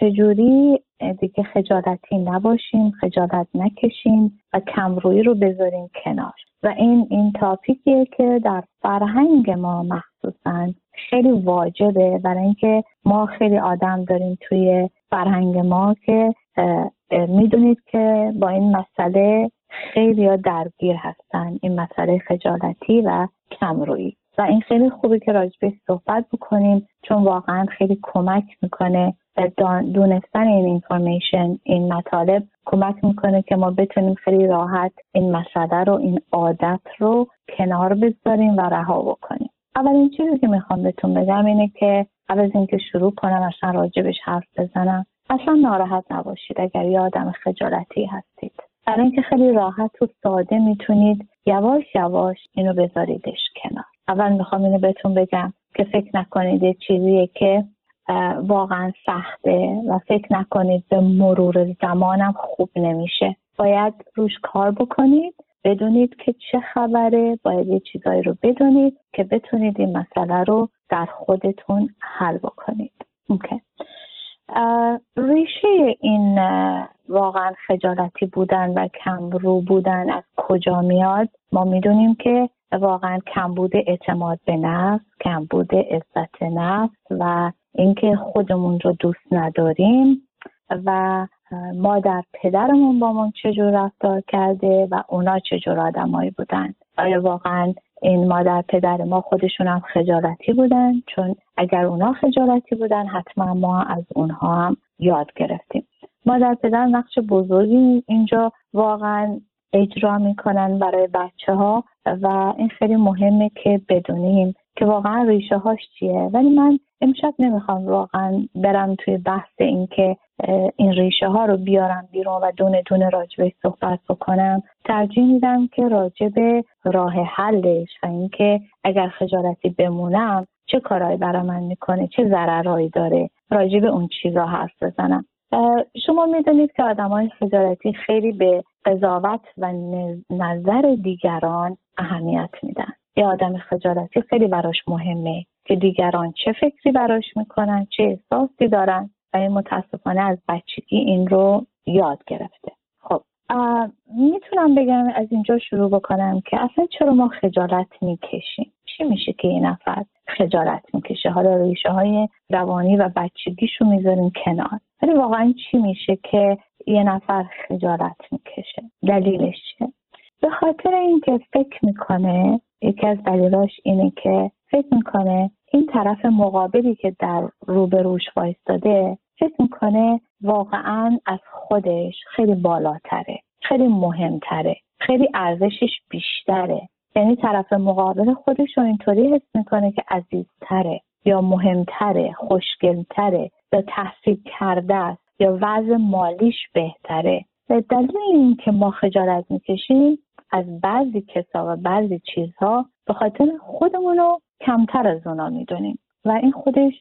چجوری؟ دیگه خجالتی نباشیم خجالت نکشیم و کمرویی رو بذاریم کنار. و این این تاپیکیه که در فرهنگ ما مخصوصا خیلی واجبه. برای اینکه ما خیلی آدم داریم توی فرهنگ ما که می‌دونید که با این مسئله خیلی درگیر هستن. این مسئله خجالتی و کمرویی. و این خیلی خوبه که راجبه صحبت بکنیم چون واقعا خیلی کمک می‌کنه دونستن این اینفورمیشن این مطالب کمک می‌کنه که ما بتونیم خیلی راحت این مسئله رو این عادت رو کنار بذاریم و رها بکنیم. اولین چیزی که می‌خوام بهتون بگم اینه که قبل از اینکه شروع کنم اصلا راجبش حرف بزنم. اصلا ناراحت نباشید اگر یه آدم خجالتی هستید. برای اینکه خیلی راحت و ساده می‌تونید یواش یواش اینو بذاریدش کنار. اول می‌خوام اینو بهتون بگم که فکر نکنید یه چیزیه که واقعا سخته و فکر نکنید به مرور زمانم خوب نمیشه. باید روش کار بکنید بدونید که چه خبره باید یه چیزایی رو بدونید که بتونید این مسئله رو در خودتون حل بکنید. اوکی. ریشه این واقعا خجالتی بودن و کمرو بودن از کجا میاد؟ ما می‌دونیم که واقعا کمبود اعتماد به نفس کمبود عزت نفس و اینکه خودمون رو دوست نداریم و مادر پدرمون با ما چجور رفتار کرده و اونا چجور آدمایی بودن. آیا واقعا این مادر پدر ما خودشون هم خجالتی بودن؟ چون اگر اونا خجالتی بودن حتما ما از اونها هم یاد گرفتیم. مادر پدر نقش بزرگی اینجا واقعا اجرا می‌کنن برای بچه ها و این خیلی مهمه که بدونیم که واقعا ریشه هاش چیه. ولی من امشب نمی‌خوام واقعا برم توی بحث اینکه این ریشه ها رو بیارم بیرون و دونه دونه راجبه صحبت بکنم. ترجیح میدم که راجب راه حلش و اینکه اگر خجالتی بمونم چه کارهایی برای من می‌کنه چه ضررهایی داره راجب اون چیزا حرف بزنم. شما می‌دونید که آدم های خجالتی خیلی به قضاوت و نظر دیگران اهمیت میدن. یه آدم خجالتی خیلی براش مهمه. که دیگران چه فکری براش می‌کنن چه احساسی دارن و متاسفانه از بچگی این رو یاد گرفته. خب می‌تونم بگم از اینجا شروع بکنم که اصلا چرا ما خجالت می‌کشیم؟ چی میشه که این نفر خجالت می‌کشه؟ حالا ریشه های روانی و بچگیشو می‌ذاریم کنار. ولی واقعا چی میشه که یه نفر خجالت می‌کشه؟ دلیلش چیه به خاطر اینکه فکر می‌کنه یکی از دلیلاش اینه که فکر می‌کنه این طرف مقابلی که در روبروش وایستاده فکر می‌کنه واقعا از خودش خیلی بالاتره خیلی مهمتره خیلی ارزشش بیشتره. یعنی طرف مقابل خودش رو اینطوری حس می‌کنه که عزیزتره یا مهمتره خوشگلتره یا تحصیل کرده است یا وضع مالیش بهتره. به دلیل اینکه ما خجالت می‌کشیم از بعضی کسا و بعضی چیزها به خاطر خودمون رو کمتر از اونا می‌دونیم. و این خودش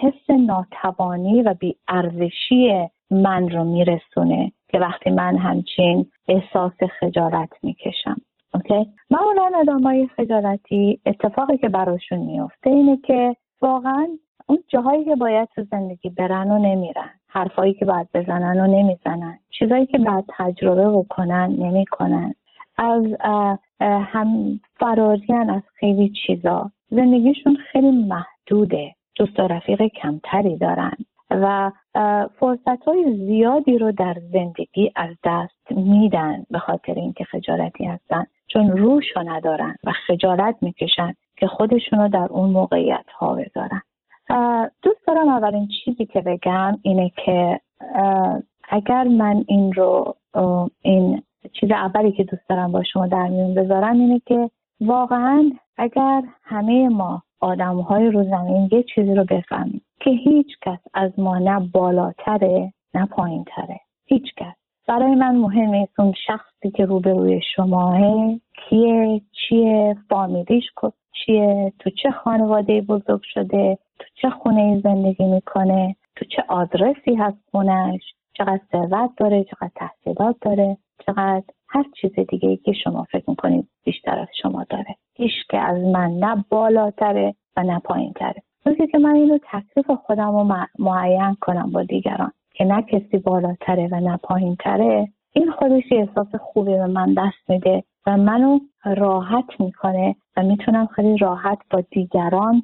حس ناتوانی و بیارزشی من رو میرسونه که وقتی من همچین احساس خجالت می‌کشم. اوکی؟ معمولا آدمای خجالتی اتفاقی که براشون میفته اینه که واقعا اون جاهایی که باید تو زندگی برن و نمیرن حرفایی که باید بزنن و نمی‌زنن چیزایی که باید تجربه بکنن نمی‌کنن. از هم فراریان از خیلی چیزا. زندگیشون خیلی محدوده. دوست و رفیق کمتری دارن. و فرصت های زیادی رو در زندگی از دست میدن به خاطر اینکه خجالتی هستن. چون روش رو ندارن و خجالت می‌کشن که خودشون رو در اون موقعیت ها بذارن دوست دارم اولین چیزی که بگم اینه که اگر من این رو این چیز اولی که دوست دارم با شما در میون بذارم اینه که واقعا اگر همه ما آدم های رو زمین یه چیزی رو بفهمیم که هیچ کس از ما نه بالاتره نه پایین تره هیچ کس. برای من مهم نیست اون شخصی که روبروی شماه کیه؟ چیه؟ فامیلیش چیه؟ تو چه خانواده بزرگ شده؟ تو چه خونه زندگی می‌کنه؟ تو چه آدرسی هست خونش؟ چقدر ثروت داره؟ چقدر تحصیلات داره؟ چقدر هر چیز دیگه ای که شما فکر می‌کنید بیشتر از شما داره. هیچ که از من نه بالاتره و نه پایین تره روزی که من اینو تکلیف خودم رو معین کنم با دیگران که نه کسی بالاتره و نه پایینتره این خودش احساس خوبی به من دست میده و منو راحت می‌کنه و می‌تونم خیلی راحت با دیگران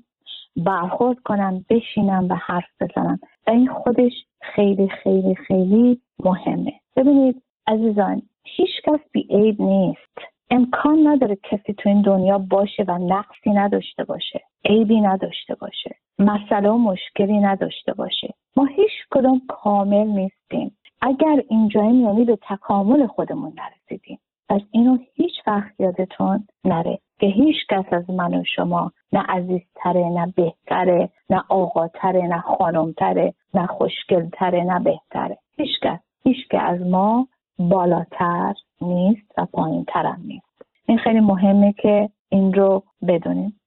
برخورد کنم بشینم و حرف بزنم. و این خودش خیلی خیلی خیلی مهمه. ببینید عزیزان هیچ کس بی عیب نیست. امکان نداره کسی تو این دنیا باشه و نقصی نداشته باشه عیبی نداشته باشه مسئله و مشکلی نداشته باشه. ما هیچ کدوم کامل نیستیم. اگر اینجاییم یعنی به تکامل خودمون نرسیدیم. پس اینو هیچ وقت یادتون نره که هیچ کس از من و شما نه عزیزتره نه بهتره نه آقاتره نه خانمتره نه خوشگلتره نه بهتره. هیچ کس. هیچ که از ما بالاتر نیست و پایین ترم نیست. این خیلی مهمه که این رو بدونیم.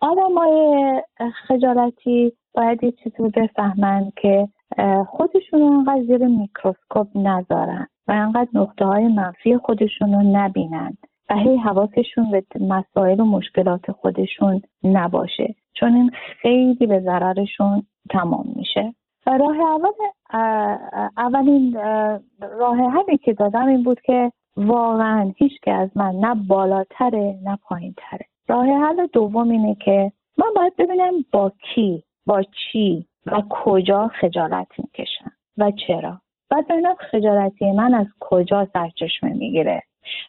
آدم های خجالتی باید یه چیزی رو بفهمن که خودشون انقدر زیر میکروسکوپ نذارن و انقدر نقطه های منفی خودشون رو نبینن و هی حواسشون به مسائل و مشکلات خودشون نباشه. چون این خیلی به ضررشون تمام میشه. راه اول اولین راه حلی که دادم این بود که واقعا هیچ که از من نه بالاتره نه پایین تره راه حل دوم اینه که من باید ببینم با کی با چی و کجا خجالت می‌کشم و چرا. بعد ببینم خجالتی من از کجا سرچشمه می‌گیره.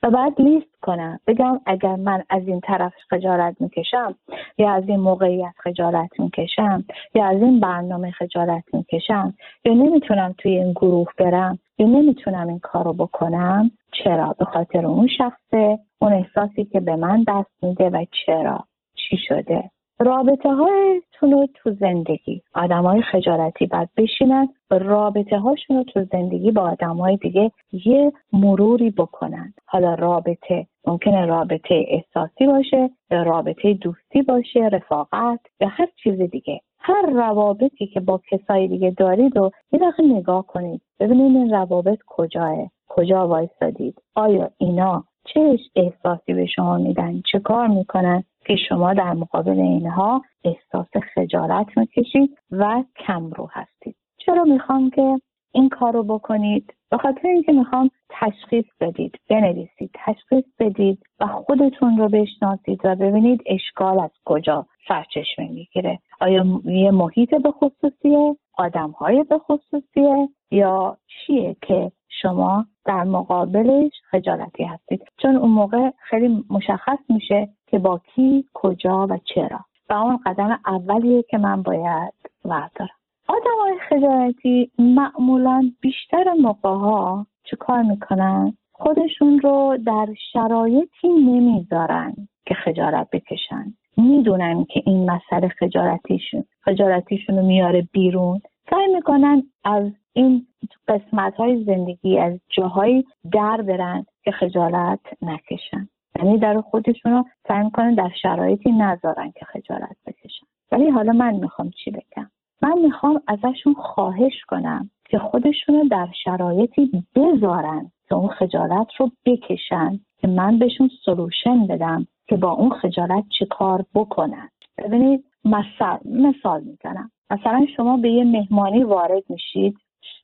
و بعد لیست کنم بگم اگر من از این طرف خجالت می‌کشم یا از این موقعیت خجالت می‌کشم یا از این برنامه خجالت می‌کشم یا نمی‌تونم توی این گروه برم یا نمی‌تونم این کارو بکنم چرا؟ به خاطر اون شخصه اون احساسی که به من دست میده و چرا؟ چی شده؟ رابطه هایتون رو تو زندگی. آدم های خجالتی باید بشینن رابطه هاشون رو تو زندگی با آدم های دیگه یه مروری بکنن. حالا رابطه ممکنه رابطه احساسی باشه یا رابطه دوستی باشه رفاقت یا هر چیز دیگه. هر روابطی که با کسای دیگه دارید و یه دقیقه نگاه کنید ببینید این روابط کجاه کجا وایستادید آیا اینا چه احساسی به شما میدن؟ چه کار می‌کنن که شما در مقابل اینها احساس خجالت می‌کشید و کم رو هستید؟ چرا می‌خوام که این کار رو بکنید؟ به خاطر اینکه می‌خوام تشخیص بدید بنویسید تشخیص بدید و خودتون رو بشناسید و ببینید اشکال از کجا سرچشمه می‌گیره. آیا یه محیط به خصوصیه؟ آدم های به خصوصیه؟ یا چیه که شما در مقابلش خجالتی هستید. چون اون موقع خیلی مشخص میشه که با کی کجا و چرا. و اون قدم اولیه که من باید وردارم. آدم های خجالتی معمولا بیشتر موقع چه کار می‌کنن؟ خودشون رو در شرایطی نمی‌ذارن که خجالت بکشن. می‌دونن که این مسئله خجالتیشون خجالتیشون رو میاره بیرون. سعی می‌کنن از این قسمت های زندگی از جاهایی در برن که خجالت نکشن. یعنی در خودشون رو سعی می‌کنن در شرایطی نذارن که خجالت بکشن. ولی حالا من می‌خوام چی بگم؟ من می‌خوام ازشون خواهش کنم که خودشون رو در شرایطی بذارن که اون خجالت رو بکشن که من بهشون سلوشن بدم که با اون خجالت چی کار بکنن. ببینید مثال مثال می‌زنم. مثلا شما به یه مهمانی وارد میشید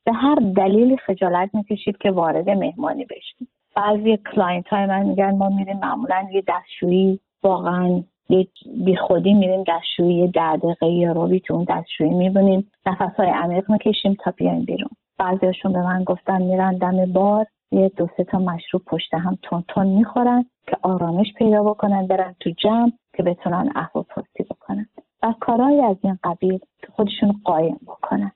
به هر دلیل خجالت می‌کشید که وارد مهمانی بشید. بعضی client های من میگن ما میریم معمولا یه دستشویی واقعا یه بی خودی میریم دستشویی ده دقیقه یا روی تو اون دستشویی می‌بینیم. نفس های عمیق می‌کشیم تا بیایم بیرون. بعضیشون به من گفتن میرن دم بار یه دو سه تا مشروب پشت هم تون تون می‌خورن که آرامش پیدا بکنن برن تو جمع که بتونن احوال پرسی بکنن. و کارهایی از این قبیل خودشون قایم بکنن.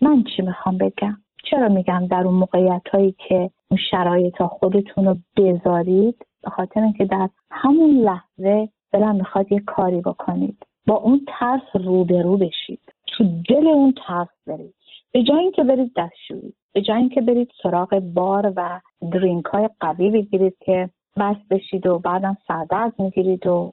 من چی می‌خوام بگم؟ چرا میگم در اون موقعیت هایی که اون شرایط ها خودتون رو بذارید؟ به خاطر اینکه در همون لحظه دلم می‌خواد یه کاری بکنید. با اون ترس روبرو بشید. تو دل اون ترس برید. به جای اینکه برید دستشویی به جای اینکه برید سراغ بار و درینک های قوی بگیرید که بس بشید و بعدم سردرد می‌گیرید و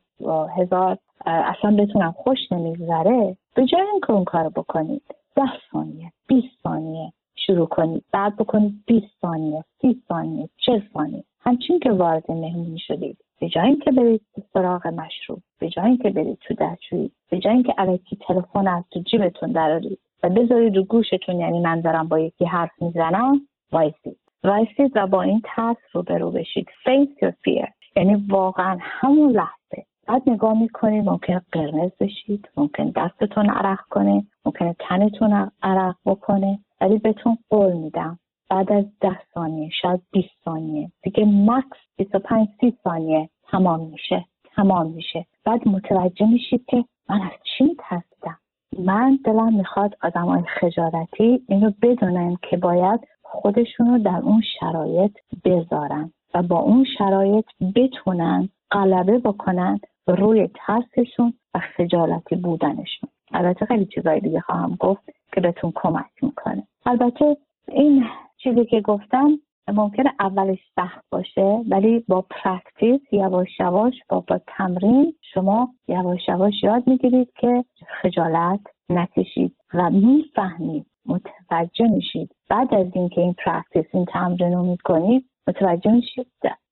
هزار اصلا بتونم خوش نمیگذره به جای اینکه اون کار بکنید. ده ثانیه 20 ثانیه شروع کنید. بعد بکنید 20 ثانیه 30 ثانیه 40 ثانیه. همچین که وارد مهمونی شدید. به جای اینکه برید سراغ مشروب به جای اینکه برید تو دستشویی به جای اینکه الکی تلفن از تو جیبتون درارید و بذارید رو گوشتون یعنی من دارم با یکی حرف می‌زنم وایسید. وایسید و با این ترس رو برو بشید. Face your fear. یعنی واقعا همون لحظه بعد نگاه می‌کنید ممکن قرمز بشید ممکن دستتون عرق کنه ممکن تنتون عرق بکنه ولی بهتون قول میدم. بعد از ده ثانیه شاید 20 ثانیه. دیگه مکس 25 30 ثانیه تمام میشه تمام میشه. بعد متوجه میشید که من از چی میترسیدم؟ من دلم می‌خواد آدمای خجالتی اینو بدونن که باید خودشونو در اون شرایط بذارن و با اون شرایط بتونن غلبه بکنن روی ترسشون و خجالتی بودنشون. البته خیلی چیزای دیگه خواهم گفت که بهتون کمک می‌کنه. البته این چیزی که گفتم ممکنه اولش سخت باشه ولی با practice یواش یواش با, با تمرین شما یواش یواش یاد می‌گیرید که خجالت نکشید و می‌فهمید متوجه میشید. بعد از اینکه این practice این تمرین رو می‌کنید متوجه میشید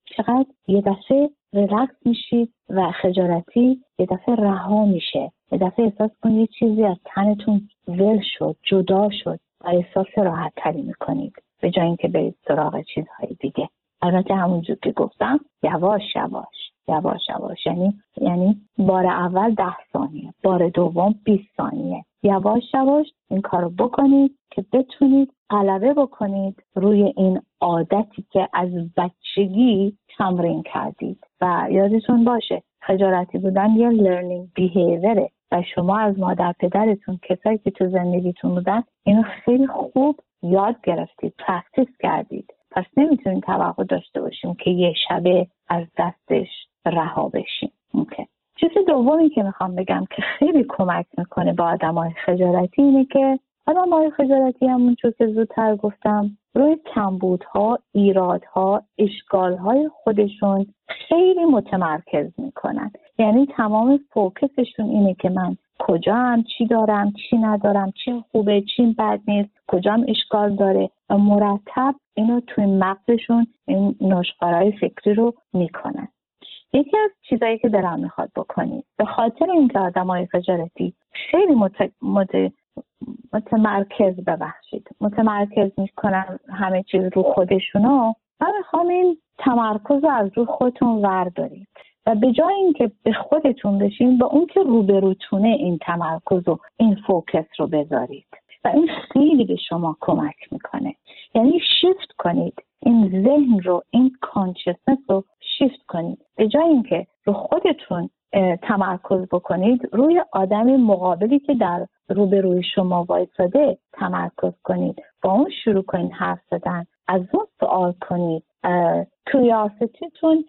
چقدر یه دفعه ریلکس میشید و خجالتی یه دفعه رها میشه. یه دفعه احساس کنید یه چیزی از تنتون ول شد جدا شد و احساس راحت تری می‌کنید. به جای اینکه برید سراغ چیزهای دیگه. البته همونجور که گفتم یواش یواش یواش یواش. یعنی یعنی بار اول ده ثانیه بار دوم 20 ثانیه. یواش یواش این کار رو بکنید که بتونید غلبه بکنید روی این عادتی که از بچگی تمرین کردید. و یادتون باشه خجالتی بودن یه learning behavior ه و شما از مادر پدرتون کسایی که تو زندگیتون بودن اینو خیلی خوب یاد گرفتید practice کردید پس نمی‌تونیم توقع داشته باشیم که یه شبه از دستش رها بشیم. چیز دومی که می‌خوام بگم که خیلی کمک می‌کنه با آدم های خجالتی اینه که آدم های خجالتی همونجور که زودتر گفتم روی کمبودها ایرادها اشکالهای خودشون خیلی متمرکز می‌کنن. یعنی تمام فوکسشون اینه که من کجا هم چی دارم چی ندارم چی خوبه چی بد نیست کجام اشکال داره. و مرتب اینو توی مغزشون این نشخارهای فکری رو می‌کنن. یکی از چیزایی که دارم می‌خواد بکنید به خاطر اینکه آدم های خجالتی خیلی مت... مت... متمرکز ببخشید. متمرکز می‌کنن همه چیز رو خودشونو. من می‌خوام این تمرکز رو از رو خودتون وردارید. و به جای اینکه به خودتون بشین با اون که روبروتونه این تمرکز و این فوکس رو بذارید. و این خیلی به شما کمک می‌کنه. یعنی شیفت کنید. این ذهن رو این کانشسنس رو شیفت کنید. به جای اینکه رو خودتون تمرکز بکنید روی آدم مقابلی که در روبروی شما وایساده تمرکز کنید. با اون شروع کنید حرف زدن. از اون سوال کنید. کریاستیتون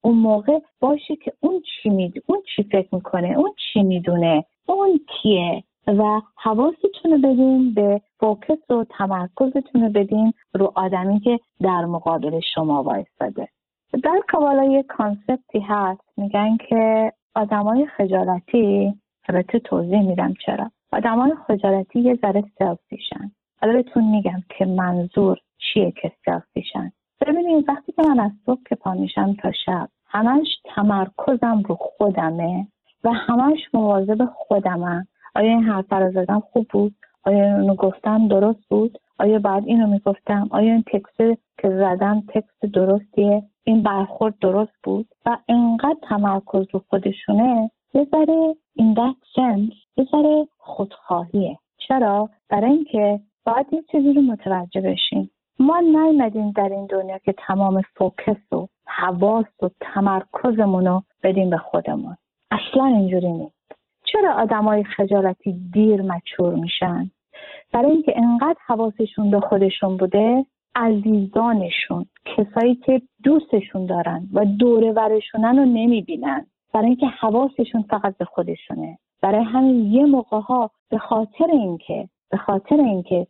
اون موقع باشه که اون چی می‌دونه اون چی فکر می‌کنه اون چی می‌دونه اون کیه؟ و حواستون رو بدین به فوکس و تمرکزتون رو بدین رو آدمی که در مقابل شما وایستاده در کابالا یه concept ی هست. میگن که آدمای خجالتی البته توضیح میدم چرا. آدمای خجالتی یه ذره selfish ن حالا بهتون میگم که منظور چیه که selfish ن ببینید وقتی که من از صبح که پا میشم تا شب همش تمرکزم رو خودمه و همش مواظب خودمم آیا این حرف رو زدم خوب بود؟ آیا اینو گفتم درست بود؟ آیا بعد اینو می‌گفتم؟ آیا این text که زدم تکست درستیه؟ این برخورد درست بود؟ و انقدر تمرکز رو خودشونه یه ذره این دت سنس یه ذره خودخواهیه. چرا؟ برای اینکه باید یه چیزی رو متوجه بشیم. ما نیومدیم در این دنیا که تمام فوکس و حواس و تمرکزمون رو بدیم به خودمون. اصلا اینجوری نیست. چرا آدمای خجالتی دیر مچور میشن؟ برای اینکه انقدر حواسشون به خودشون بوده عزیزانشون کسایی که دوستشون دارن و دوره ورشونن رو نمی‌بینن. برای اینکه حواسشون فقط به خودشونه. برای همین یه موقع ها به خاطر اینکه به خاطر اینکه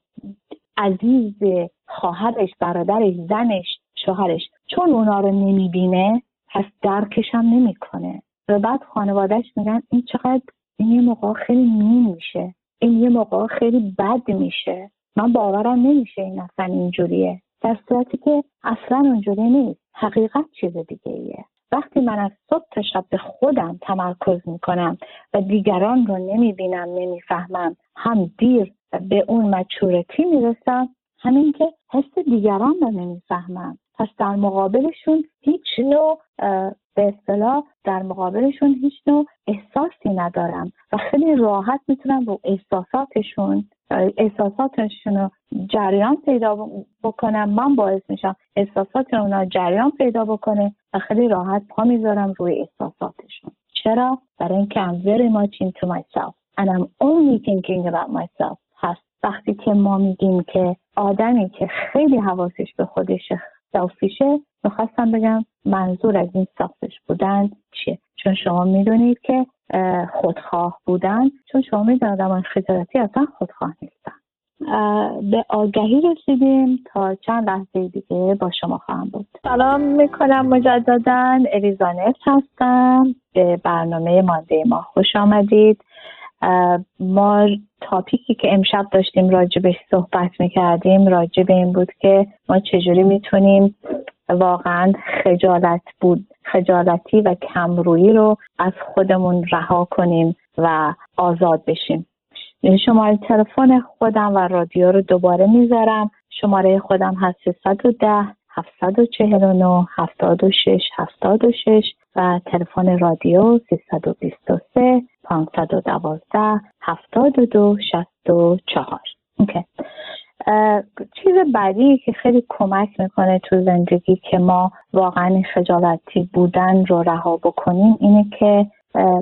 عزیز خواهرش برادرش زنش شوهرش چون اونا رو نمی‌بینه پس درکش هم نمی‌کنه. و بعد خانوادهش میگن این چقدر این یه موقع خیلی مین میشه. این یه موقع خیلی بد میشه. من باورم نمیشه این اصلا اینجوریه. در صورتی که اصلا اونجوری نیست. حقیقت چیز دیگه ایه وقتی من از صبح تا شب به خودم تمرکز می‌کنم و دیگران رو نمی‌بینم نمی‌فهمم هم دیر به اون مچورتی می‌رسم همین که حس دیگران رو نمی‌فهمم. پس در مقابلشون هیچ نوع به اصطلاح در مقابلشون هیچ نوع احساسی ندارم و خیلی راحت می‌تونم رو احساساتشون احساساتشون رو جریان پیدا بکنم من باعث میشم احساسات اونا جریان پیدا بکنه و خیلی راحت پا می‌ذارم روی احساساتشون چرا؟ برای اینکه I'm very much into myself and I'm only thinking about myself هست وقتی که ما میگیم که آدمی که خیلی حواسش به خودش سلفیشه می‌خواستم بگم منظور از این سلفش بودن چیه؟ چون شما می‌دونید که خودخواه بودن چون شما می‌دونید آدم خجالتی اصلا خودخواه نیستن. به آگهی رسیدیم تا چند لحظه دیگه با شما خواهم بود. سلام می‌کنم مجددا. الیزانت هستم. به برنامه مانده ما خوش آمدید. ما تاپیکی که امشب داشتیم راجبش صحبت می‌کردیم راجب این بود که ما چجوری می‌تونیم واقعا خجالت بود خجالتی و کمرویی رو از خودمون رها کنیم و آزاد بشیم. شماره تلفن خودم و رادیو رو دوباره می‌ذارم. شماره خودم هست 310 749 76 76 و تلفن رادیو 323 512 72 64 اوکی. چیز بعدی که خیلی کمک می‌کنه تو زندگی که ما واقعا خجالتی بودن رو رها بکنیم اینه که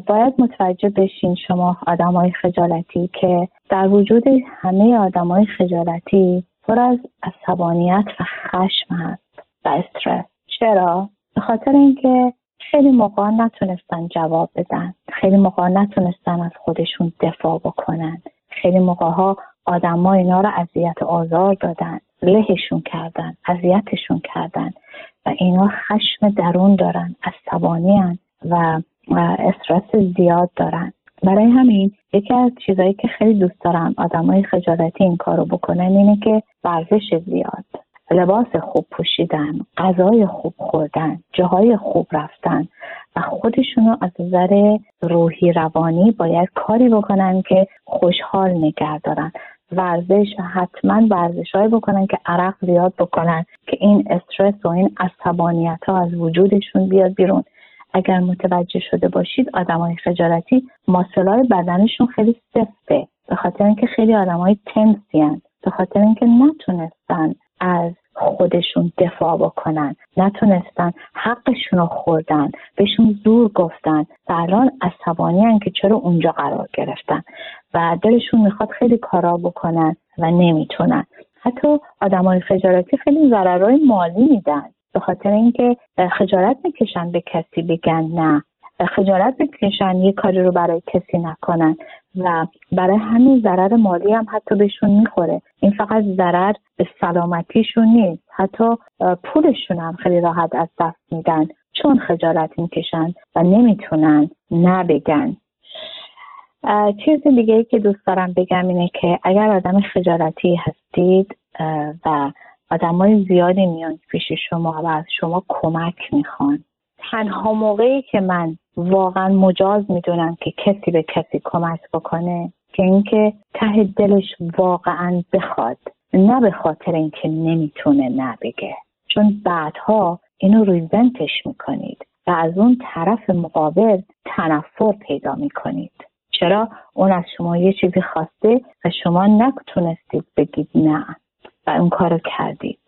باید متوجه بشین شما آدم های خجالتی که در وجود همه آدم های خجالتی پر از عصبانیت و خشم هست و استرس. چرا؟ به خاطر اینکه خیلی موقع نتونستن جواب بدن. خیلی موقع نتونستن از خودشون دفاع بکنن. خیلی موقع ها آدما اینا رو اذیت آزار دادن. لهشون کردن اذیتشون کردن. و اینا خشم درون دارن عصبانی و استرس زیاد دارن. برای همین یکی از چیزهایی که خیلی دوست دارم آدمای خجالتی این کارو بکنن اینه که ورزش زیاد. لباس خوب پوشیدن غذای خوب خوردن جاهای خوب رفتن و خودشونو از نظر روحی روانی باید کاری بکنن که خوشحال نگه دارن. ورزش حتما ورزش های بکنن که عرق زیاد بکنن که این استرس و این عصبانیت ها از وجودشون بیاد بیرون. اگر متوجه شده باشید های خجالتی ماسلای بدنشون خیلی سفته به خاطر اینکه خیلی های تنسی به خاطر اینکه نتونستن از خودشون دفاع بکنن. نتونستن حقشون رو خوردن. بهشون زور گفتن. و الان عصبانی که چرا اونجا قرار گرفتن. و دلشون می‌خواد خیلی کارا بکنن و نمی‌تونن. حتی های خجالتی خیلی ضررهای مالی میدن. به خاطر اینکه خجالت می‌کشن به کسی بگن نه. خجالت بکشن یه کاری رو برای کسی نکنن و برای همین ضرر مالی هم حتی بهشون می‌خوره. این فقط ضرر به سلامتیشون نیست حتی پولشون هم خیلی راحت از دست میدن. چون خجالت می‌کشن و نمی‌تونن نبگن. چیز دیگه که دوست دارم بگم اینه که اگر آدم خجالتی هستید و آدمای زیادی میان پیش شما و از شما کمک می‌خوان. تنها موقعی که من واقعا مجاز می‌دونم که کسی به کسی کمک بکنه که اینکه ته دلش واقعا بخواد نه به خاطر اینکه نمی‌تونه نبگه. چون بعدها اینو ریزنتش می‌کنید و از اون طرف مقابل تنفر پیدا می‌کنید. چرا؟ اون از شما یه چیزی خواسته و شما نتونستید بگید نه و اون کارو کردید.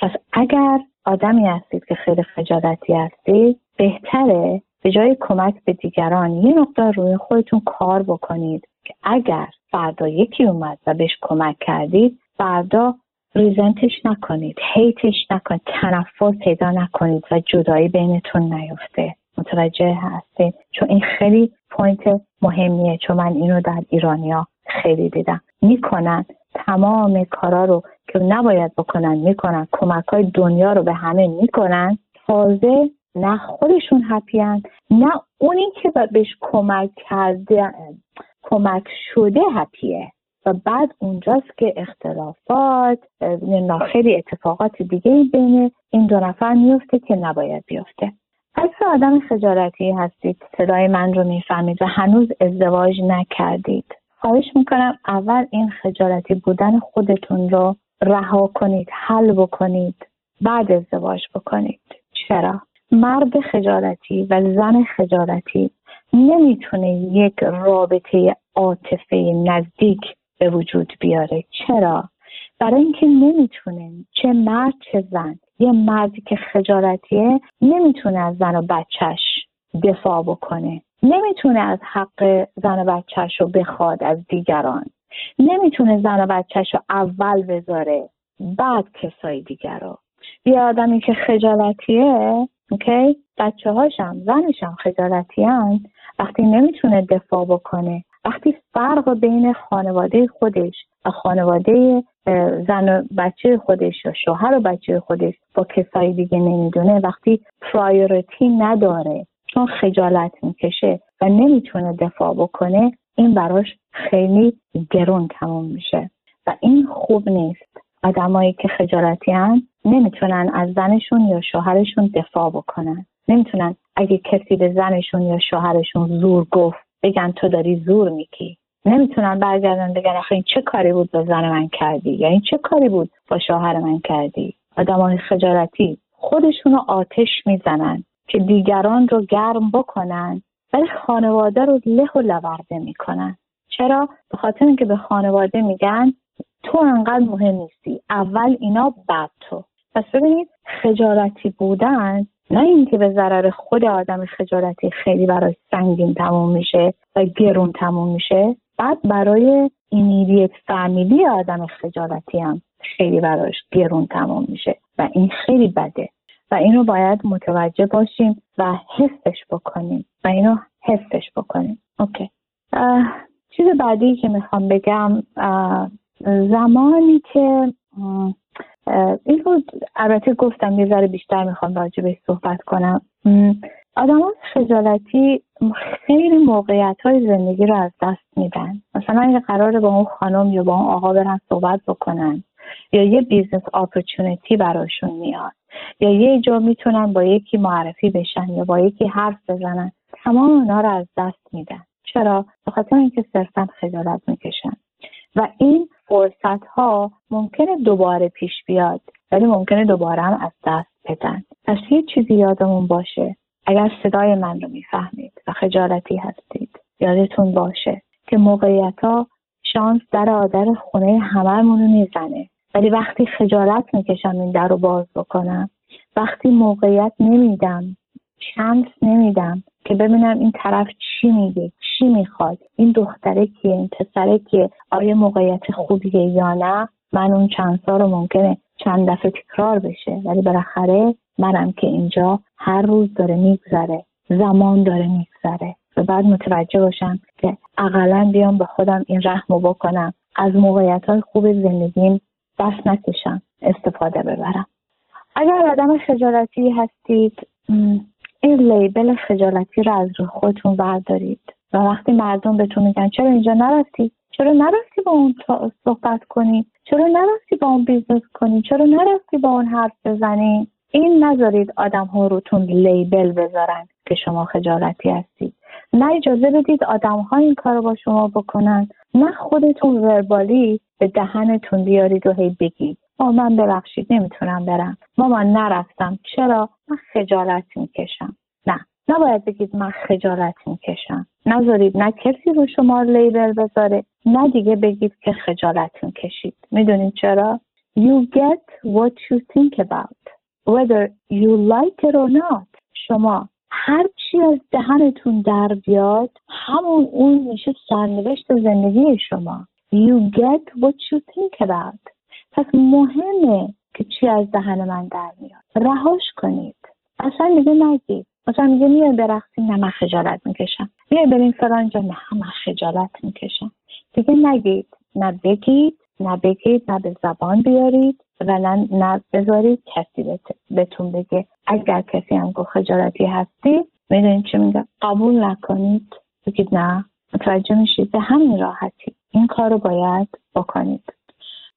پس اگر آدمی هستید که خیلی خجالتی هستید بهتره به جای کمک به دیگران یه مقدار روی خودتون کار بکنید که اگر فردا یکی اومد و بهش کمک کردید فردا resent ش نکنید hate ش نکنید تنفر پیدا نکنید و جدایی بینتون نیفته. متوجه هستید چون این خیلی point مهمیه چون من اینو در ایرانیا خیلی دیدم. می‌کنن تمام کارا رو که نباید بکنن می‌کنن. کمک های دنیا رو به همه می‌کنن. تازه نه خودشون هپیان نه اونی که بهش کمک کرده کمک شده هپیه و بعد اونجاست که اختلافات خیلی اتفاقات دیگه بین این دو نفر میفته که نباید بیفته. پس آدم خجالتی هستید؟ صدای من رو می‌فهمید و هنوز ازدواج نکردید. خواهش می‌کنم اول این خجالتی بودن خودتون رو رها کنید حل بکنید بعد ازدواج بکنید. چرا؟ مرد خجالتی و زن خجالتی نمی‌تونه یک رابطه عاطفه نزدیک به وجود بیاره. چرا؟ برای اینکه نمی‌تونه چه مرد چه زن یه مردی که خجالتیه نمی‌تونه از زن و بچهش دفاع بکنه. نمی‌تونه از حق زن و بچهش رو بخواد از دیگران. نمی‌تونه زن و بچهش رو اول بذاره بعد کسای دیگر رو یه آدمی که خجالتیه OK؟ بچه هاشم زنشم خجالتی وقتی نمی‌تونه دفاع بکنه. وقتی فرق بین خانواده خودش و خانواده زن و بچه خودش یا شوهر و بچه خودش با کسای دیگه نمی‌دونه. وقتی priority نداره چون خجالت می‌کشه و نمی‌تونه دفاع بکنه این براش خیلی گرون تموم میشه. و این خوب نیست. آدمایی که خجالتی هم نمی‌تونن از زنشون یا شوهرشون دفاع بکنن. نمی‌تونن اگه کسی به زنشون یا شوهرشون زور گفت بگن تو داری زور میکی نمی‌تونن برگردن بگن آخه این چه کاری بود با زن من کردی؟ یا این چه کاری بود با شوهر من کردی؟ آدمای خجالتی خودشونو آتش می‌زنن که دیگران رو گرم بکنن ولی خانواده رو له و لورده می‌کنن. چرا؟ به خاطر اینکه به خانواده میگن تو انقدر مهم نیستی. اول اینا بعد تو. پس ببینید خجالتی بودن نه اینکه به ضرر خود آدم خجالتی خیلی برای سنگین تموم میشه و گرون تموم میشه بعد برای اینیدیت فامیلی آدم خجالتی هم خیلی براش گرون تموم میشه و این خیلی بده. و اینو باید متوجه باشیم و حسش بکنیم. و اینو حسش بکنیم. اوکی. چیز بعدی که می‌خوام بگم زمانی که این رو البته گفتم یه ذره بیشتر می‌خوام راجع بهش صحبت کنم. آدم خجالتی خیلی موقعیت های زندگی رو از دست میدن. مثلا اگه قراره با اون خانم یا با اون آقا برن صحبت بکنن یا یه business opportunity براشون میاد یا یه جا می‌تونن با یکی معرفی بشن یا با یکی حرف بزنن تمام اونا رو از دست میدن. چرا؟ به خاطر اینکه صرفا خجالت می‌کشن. و این فرصت ها ممکنه دوباره پیش بیاد ولی ممکنه دوباره هم از دست بدن. پس یه چیزی یادمون باشه. اگر صدای من رو می‌فهمید و خجالتی هستید یادتون باشه که موقعیت ها شانس در آدر خونه همهمون رو می‌زنه. ولی وقتی خجالت می‌کشم این در رو باز بکنم وقتی موقعیت نمیدم شانس نمیدم که ببینم این طرف چی میگه چی می‌خواد این دختره کیه این پسره کیه آیا موقعیت خوبیه یا نه. من اون چند سال رو ممکنه چند دفعه تکرار بشه ولی بالاخره منم که اینجا هر روز داره میگذره زمان داره میگذره. و بعد متوجه باشم که اقلا بیام به خودم این رحم و بکنم از موقعیت های خوب زندگیم دست نکشم استفاده ببرم. اگر آدم خجالتی هستید این label خجالتی رو از رو خودتون بردارید. و وقتی مردم بهتون میگن چرا اینجا نرفتی؟ چرا نرفتی با اون صحبت کنی؟ چرا نرفتی با اون business کنی؟ چرا نرفتی با اون حرف بزنی؟ این نذارید آدم ها روتون label بذارن که شما خجالتی هستید. نه اجازه بدید آدم ها این کار با شما بکنن. نه خودتون وربالی به دهنتون بیارید و هی بگید. من ببخشید نمی‌تونم برم. مامان نرفتم. چرا؟ من خجالت می‌کشم. نه نباید بگید من خجالت می‌کشم. نذارید نه کسی رو شما لیبل بذاره نه دیگه بگید که خجالت می‌کشید. می‌دونید چرا؟ You get what you think about. Whether you like it or not. شما هر چی از دهنتون در بیاد همون اون میشه سرنوشت زندگی شما. You get what you think about. پس مهمه که چی از دهن من در میاد. رهاش کنید. اصلا دیگه نگید. مثلا میگه میای برقصی نه من خجالت می‌کشم. میای بریم فلان جا نه من خجالت می‌کشم. دیگه نگید. نه بگید نه بگید نه به زبان بیارید و نه بذارید کسی بهتون بگه. اگر کسی هم گفت خجالتی هستی می‌دونید چی میگه؟ قبول نکنید. بگید نه. متوجه میشید؟ به همین راحتی. این کار رو باید بکنید.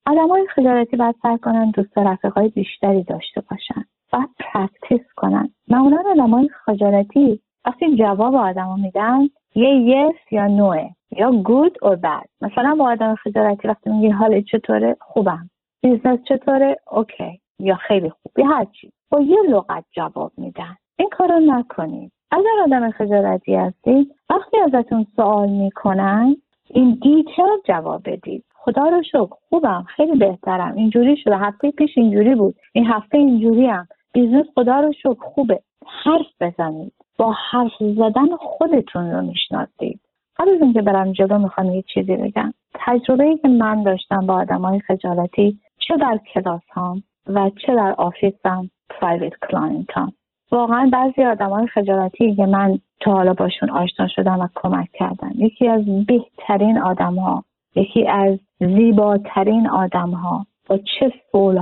آدم های خجالتی باید سعی کنن دوست های بیشتری داشته باشن. باید practice کنن. معمولا آدم های خجالتی وقتی جواب آدم میدن یه yes یا no ه یا good or bad مثلا با آدم خجالتی وقتی میگی حال چطوره؟ خوبم. business چطوره؟ okay یا خیلی خوب. یا هرچی با یه لغت جواب میدن. این کار رو نکنید اگر آدم خجالتی هستید وقتی ازتون سوال می‌کنن in detail جواب بدید خدا رو شکر خوبم خیلی بهترم اینجوری شده هفته پیش اینجوری بود این هفته اینجوری هم business خدا رو شکر خوبه. حرف بزنید با حرف زدن خودتون رو می‌شناسید. قبل از اینکه برم جلو می‌خوام یه چیزی بگم. تجربه ای که من داشتم با آدم های خجالتی چه در کلاسهام و چه در آفیسم پرایوت کلاینت هم واقعا بعضی آدم های خجالتی که من تا حالا باشون آشنا شدم و کمک کردم یکی از بهترین آدم ها یکی از زیباترین آدم ها با چه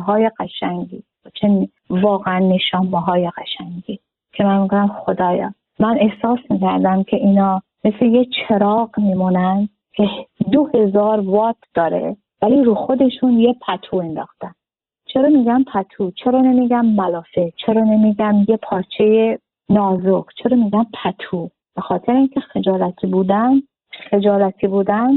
های قشنگی با چه واقعا نشانه های قشنگی. که من میگم خدایا من احساس می‌کردم که اینا مثل یه چراغ میمونن که دو هزار وات داره ولی رو خودشون یه پتو انداختن. چرا میگم پتو؟ چرا نمیگم ملافه؟ چرا نمیگم یه پارچه نازک؟ چرا میگم پتو؟ به خاطر اینکه خجالتی بودن خجالتی بودن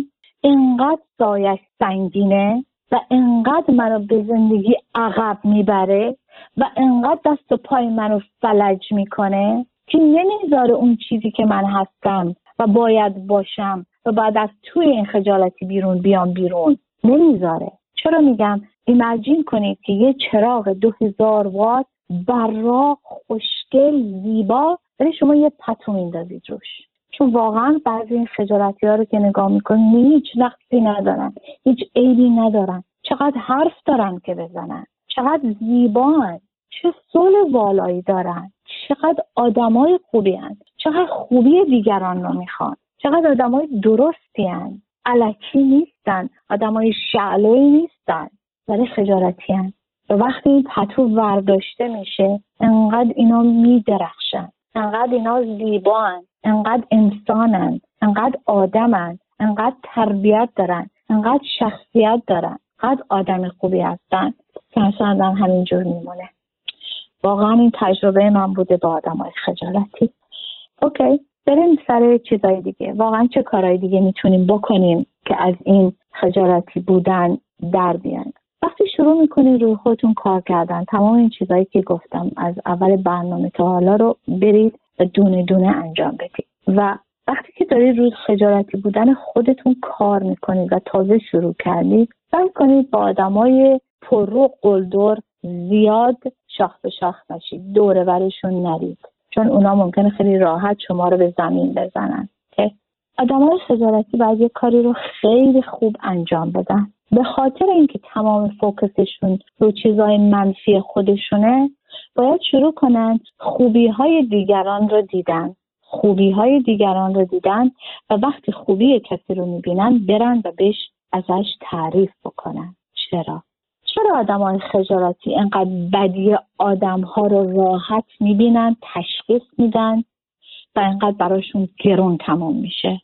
انقدر سایش سنگینه و انقدر منو به زندگی عقب می‌بره و انقدر دست و پای منو فلج می‌کنه که نمی‌ذاره اون چیزی که من هستم و باید باشم و بعد از توی این خجالتی بیرون بیام بیرون. نمی‌ذاره. چرا میگم؟ ایمجین کنید که یه چراغ دو هزار وات براق خوشگل زیبا ولی شما یه پتو میندازید روش. چون واقعا بعضی این خجالتی ها رو که نگاه می‌کنید هیچ نقصی ندارن هیچ عیبی ندارن چقدر حرف دارن که بزنن چقدر زیبان چه صلح والایی دارن چقدر آدمای خوبی هن. چقدر خوبی دیگران رو می‌خوان چقدر آدمای درستی هن. علکی نیستن آدمای شعلوی نیستن ولی خجالتی هن. و وقتی این پتو ورداشته میشه انقدر اینا میدرخشن انقدر اینا زیبان انقدر انسانن انقدر آدمن انقدر تربیت دارن انقدر شخصیت دارن انقدر آدم خوبی هستن. آدم همینجور میمونه. واقعا این تجربه من بوده با آدم های خجالتی. اوکی بریم سر چیزای دیگه. واقعا چه کارهای دیگه می‌تونیم بکنیم که از این خجالتی بودن در بیان وقتی شروع می‌کنید روی خودتون کار کردن تمام این چیزهایی که گفتم از اول برنامه تا حالا رو برید دونه دونه انجام بدید. و وقتی که دارید روی خجالتی بودن خودتون کار می‌کنید و تازه شروع کردید سعی کنید با آدمای پررو قلدر زیاد شاخ به شاخ نشید دوره برشون نرید. چون اونا ممکنه خیلی راحت شما رو به زمین بزنن های خجالتی باید یه کاری رو خیلی خوب انجام بدن. به خاطر اینکه تمام فوکسشون رو چیزای منفی خودشونه باید شروع کنن خوبی های دیگران رو دیدن. خوبی های دیگران رو دیدن و وقتی خوبی کسی رو می‌بینن برن و بهش ازش تعریف بکنن. چرا؟ چرا آدم های خجالتی انقدر بدی آدم ها رو راحت می‌بینن تشخیص میدن و انقدر براشون گرون تموم میشه؟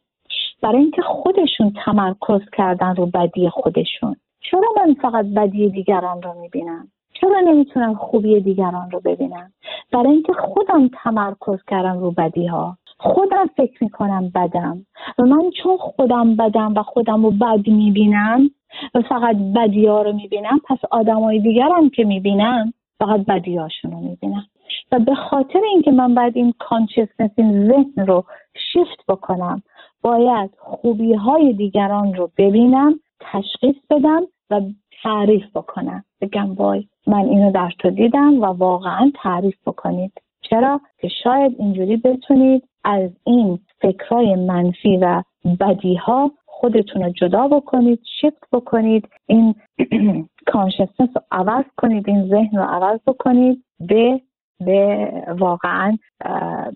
برای اینکه خودشون تمرکز کردن رو بدی خودشون. چرا من فقط بدی دیگران رو می‌بینم؟ چرا نمی‌تونم خوبی دیگران رو ببینم؟ برای اینکه خودم تمرکز کردم رو بدی ها خودم فکر می‌کنم بدم. و من چون خودم بدم و خودم رو بد می‌بینم و فقط بدی ها رو می‌بینم پس آدم های دیگرم که می‌بینم فقط بدی هاشون رو می‌بینم و به خاطر اینکه من باید این کانشسنس این ذهن رو شیفت بکنم باید خوبی های دیگران رو ببینم تشخیص بدم و تعریف بکنم. بگم وای من اینو در تو دیدم و واقعا تعریف بکنید. چرا؟ که شاید اینجوری بتونید از این فکرهای منفی و بدی ها خودتون رو جدا بکنید شفت بکنید این کانشسنس رو عوض کنید این ذهن رو عوض بکنید به به واقعا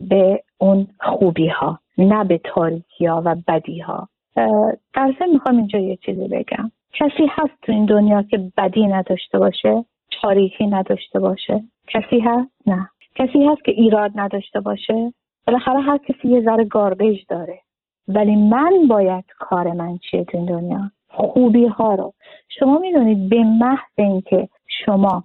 به اون خوبی ها نه به تاریکی ها و بدی ها در می‌خوام اینجا یه چیزی بگم. کسی هست تو این دنیا که بدی نداشته باشه تاریکی نداشته باشه؟ کسی هست؟ نه. کسی هست که ایراد نداشته باشه؟ بالاخره هر کسی یه ذره گاربیج داره. ولی من باید کار من چیه تو این دنیا؟ خوبی ها رو. شما می‌دونید به محض اینکه شما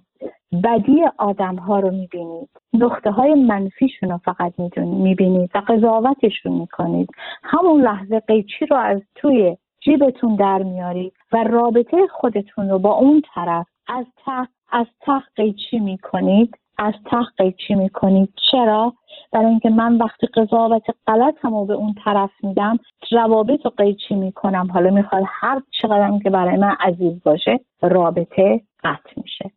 بدی آدم ها رو می‌بینید. نقطه های منفیشون رو فقط می‌بینید و قضاوتشون می‌کنید. همون لحظه قیچی رو از توی جیبتون در میارید و رابطه خودتون رو با اون طرف از ته از ته قیچی می‌کنید. از ته قیچی می‌کنید. چرا؟ برای اینکه من وقتی قضاوت غلط رو به اون طرف میدم روابط رو قیچی می‌کنم. حالا می‌خواد هر چقدر که برای من عزیز باشه رابطه قطع میشه.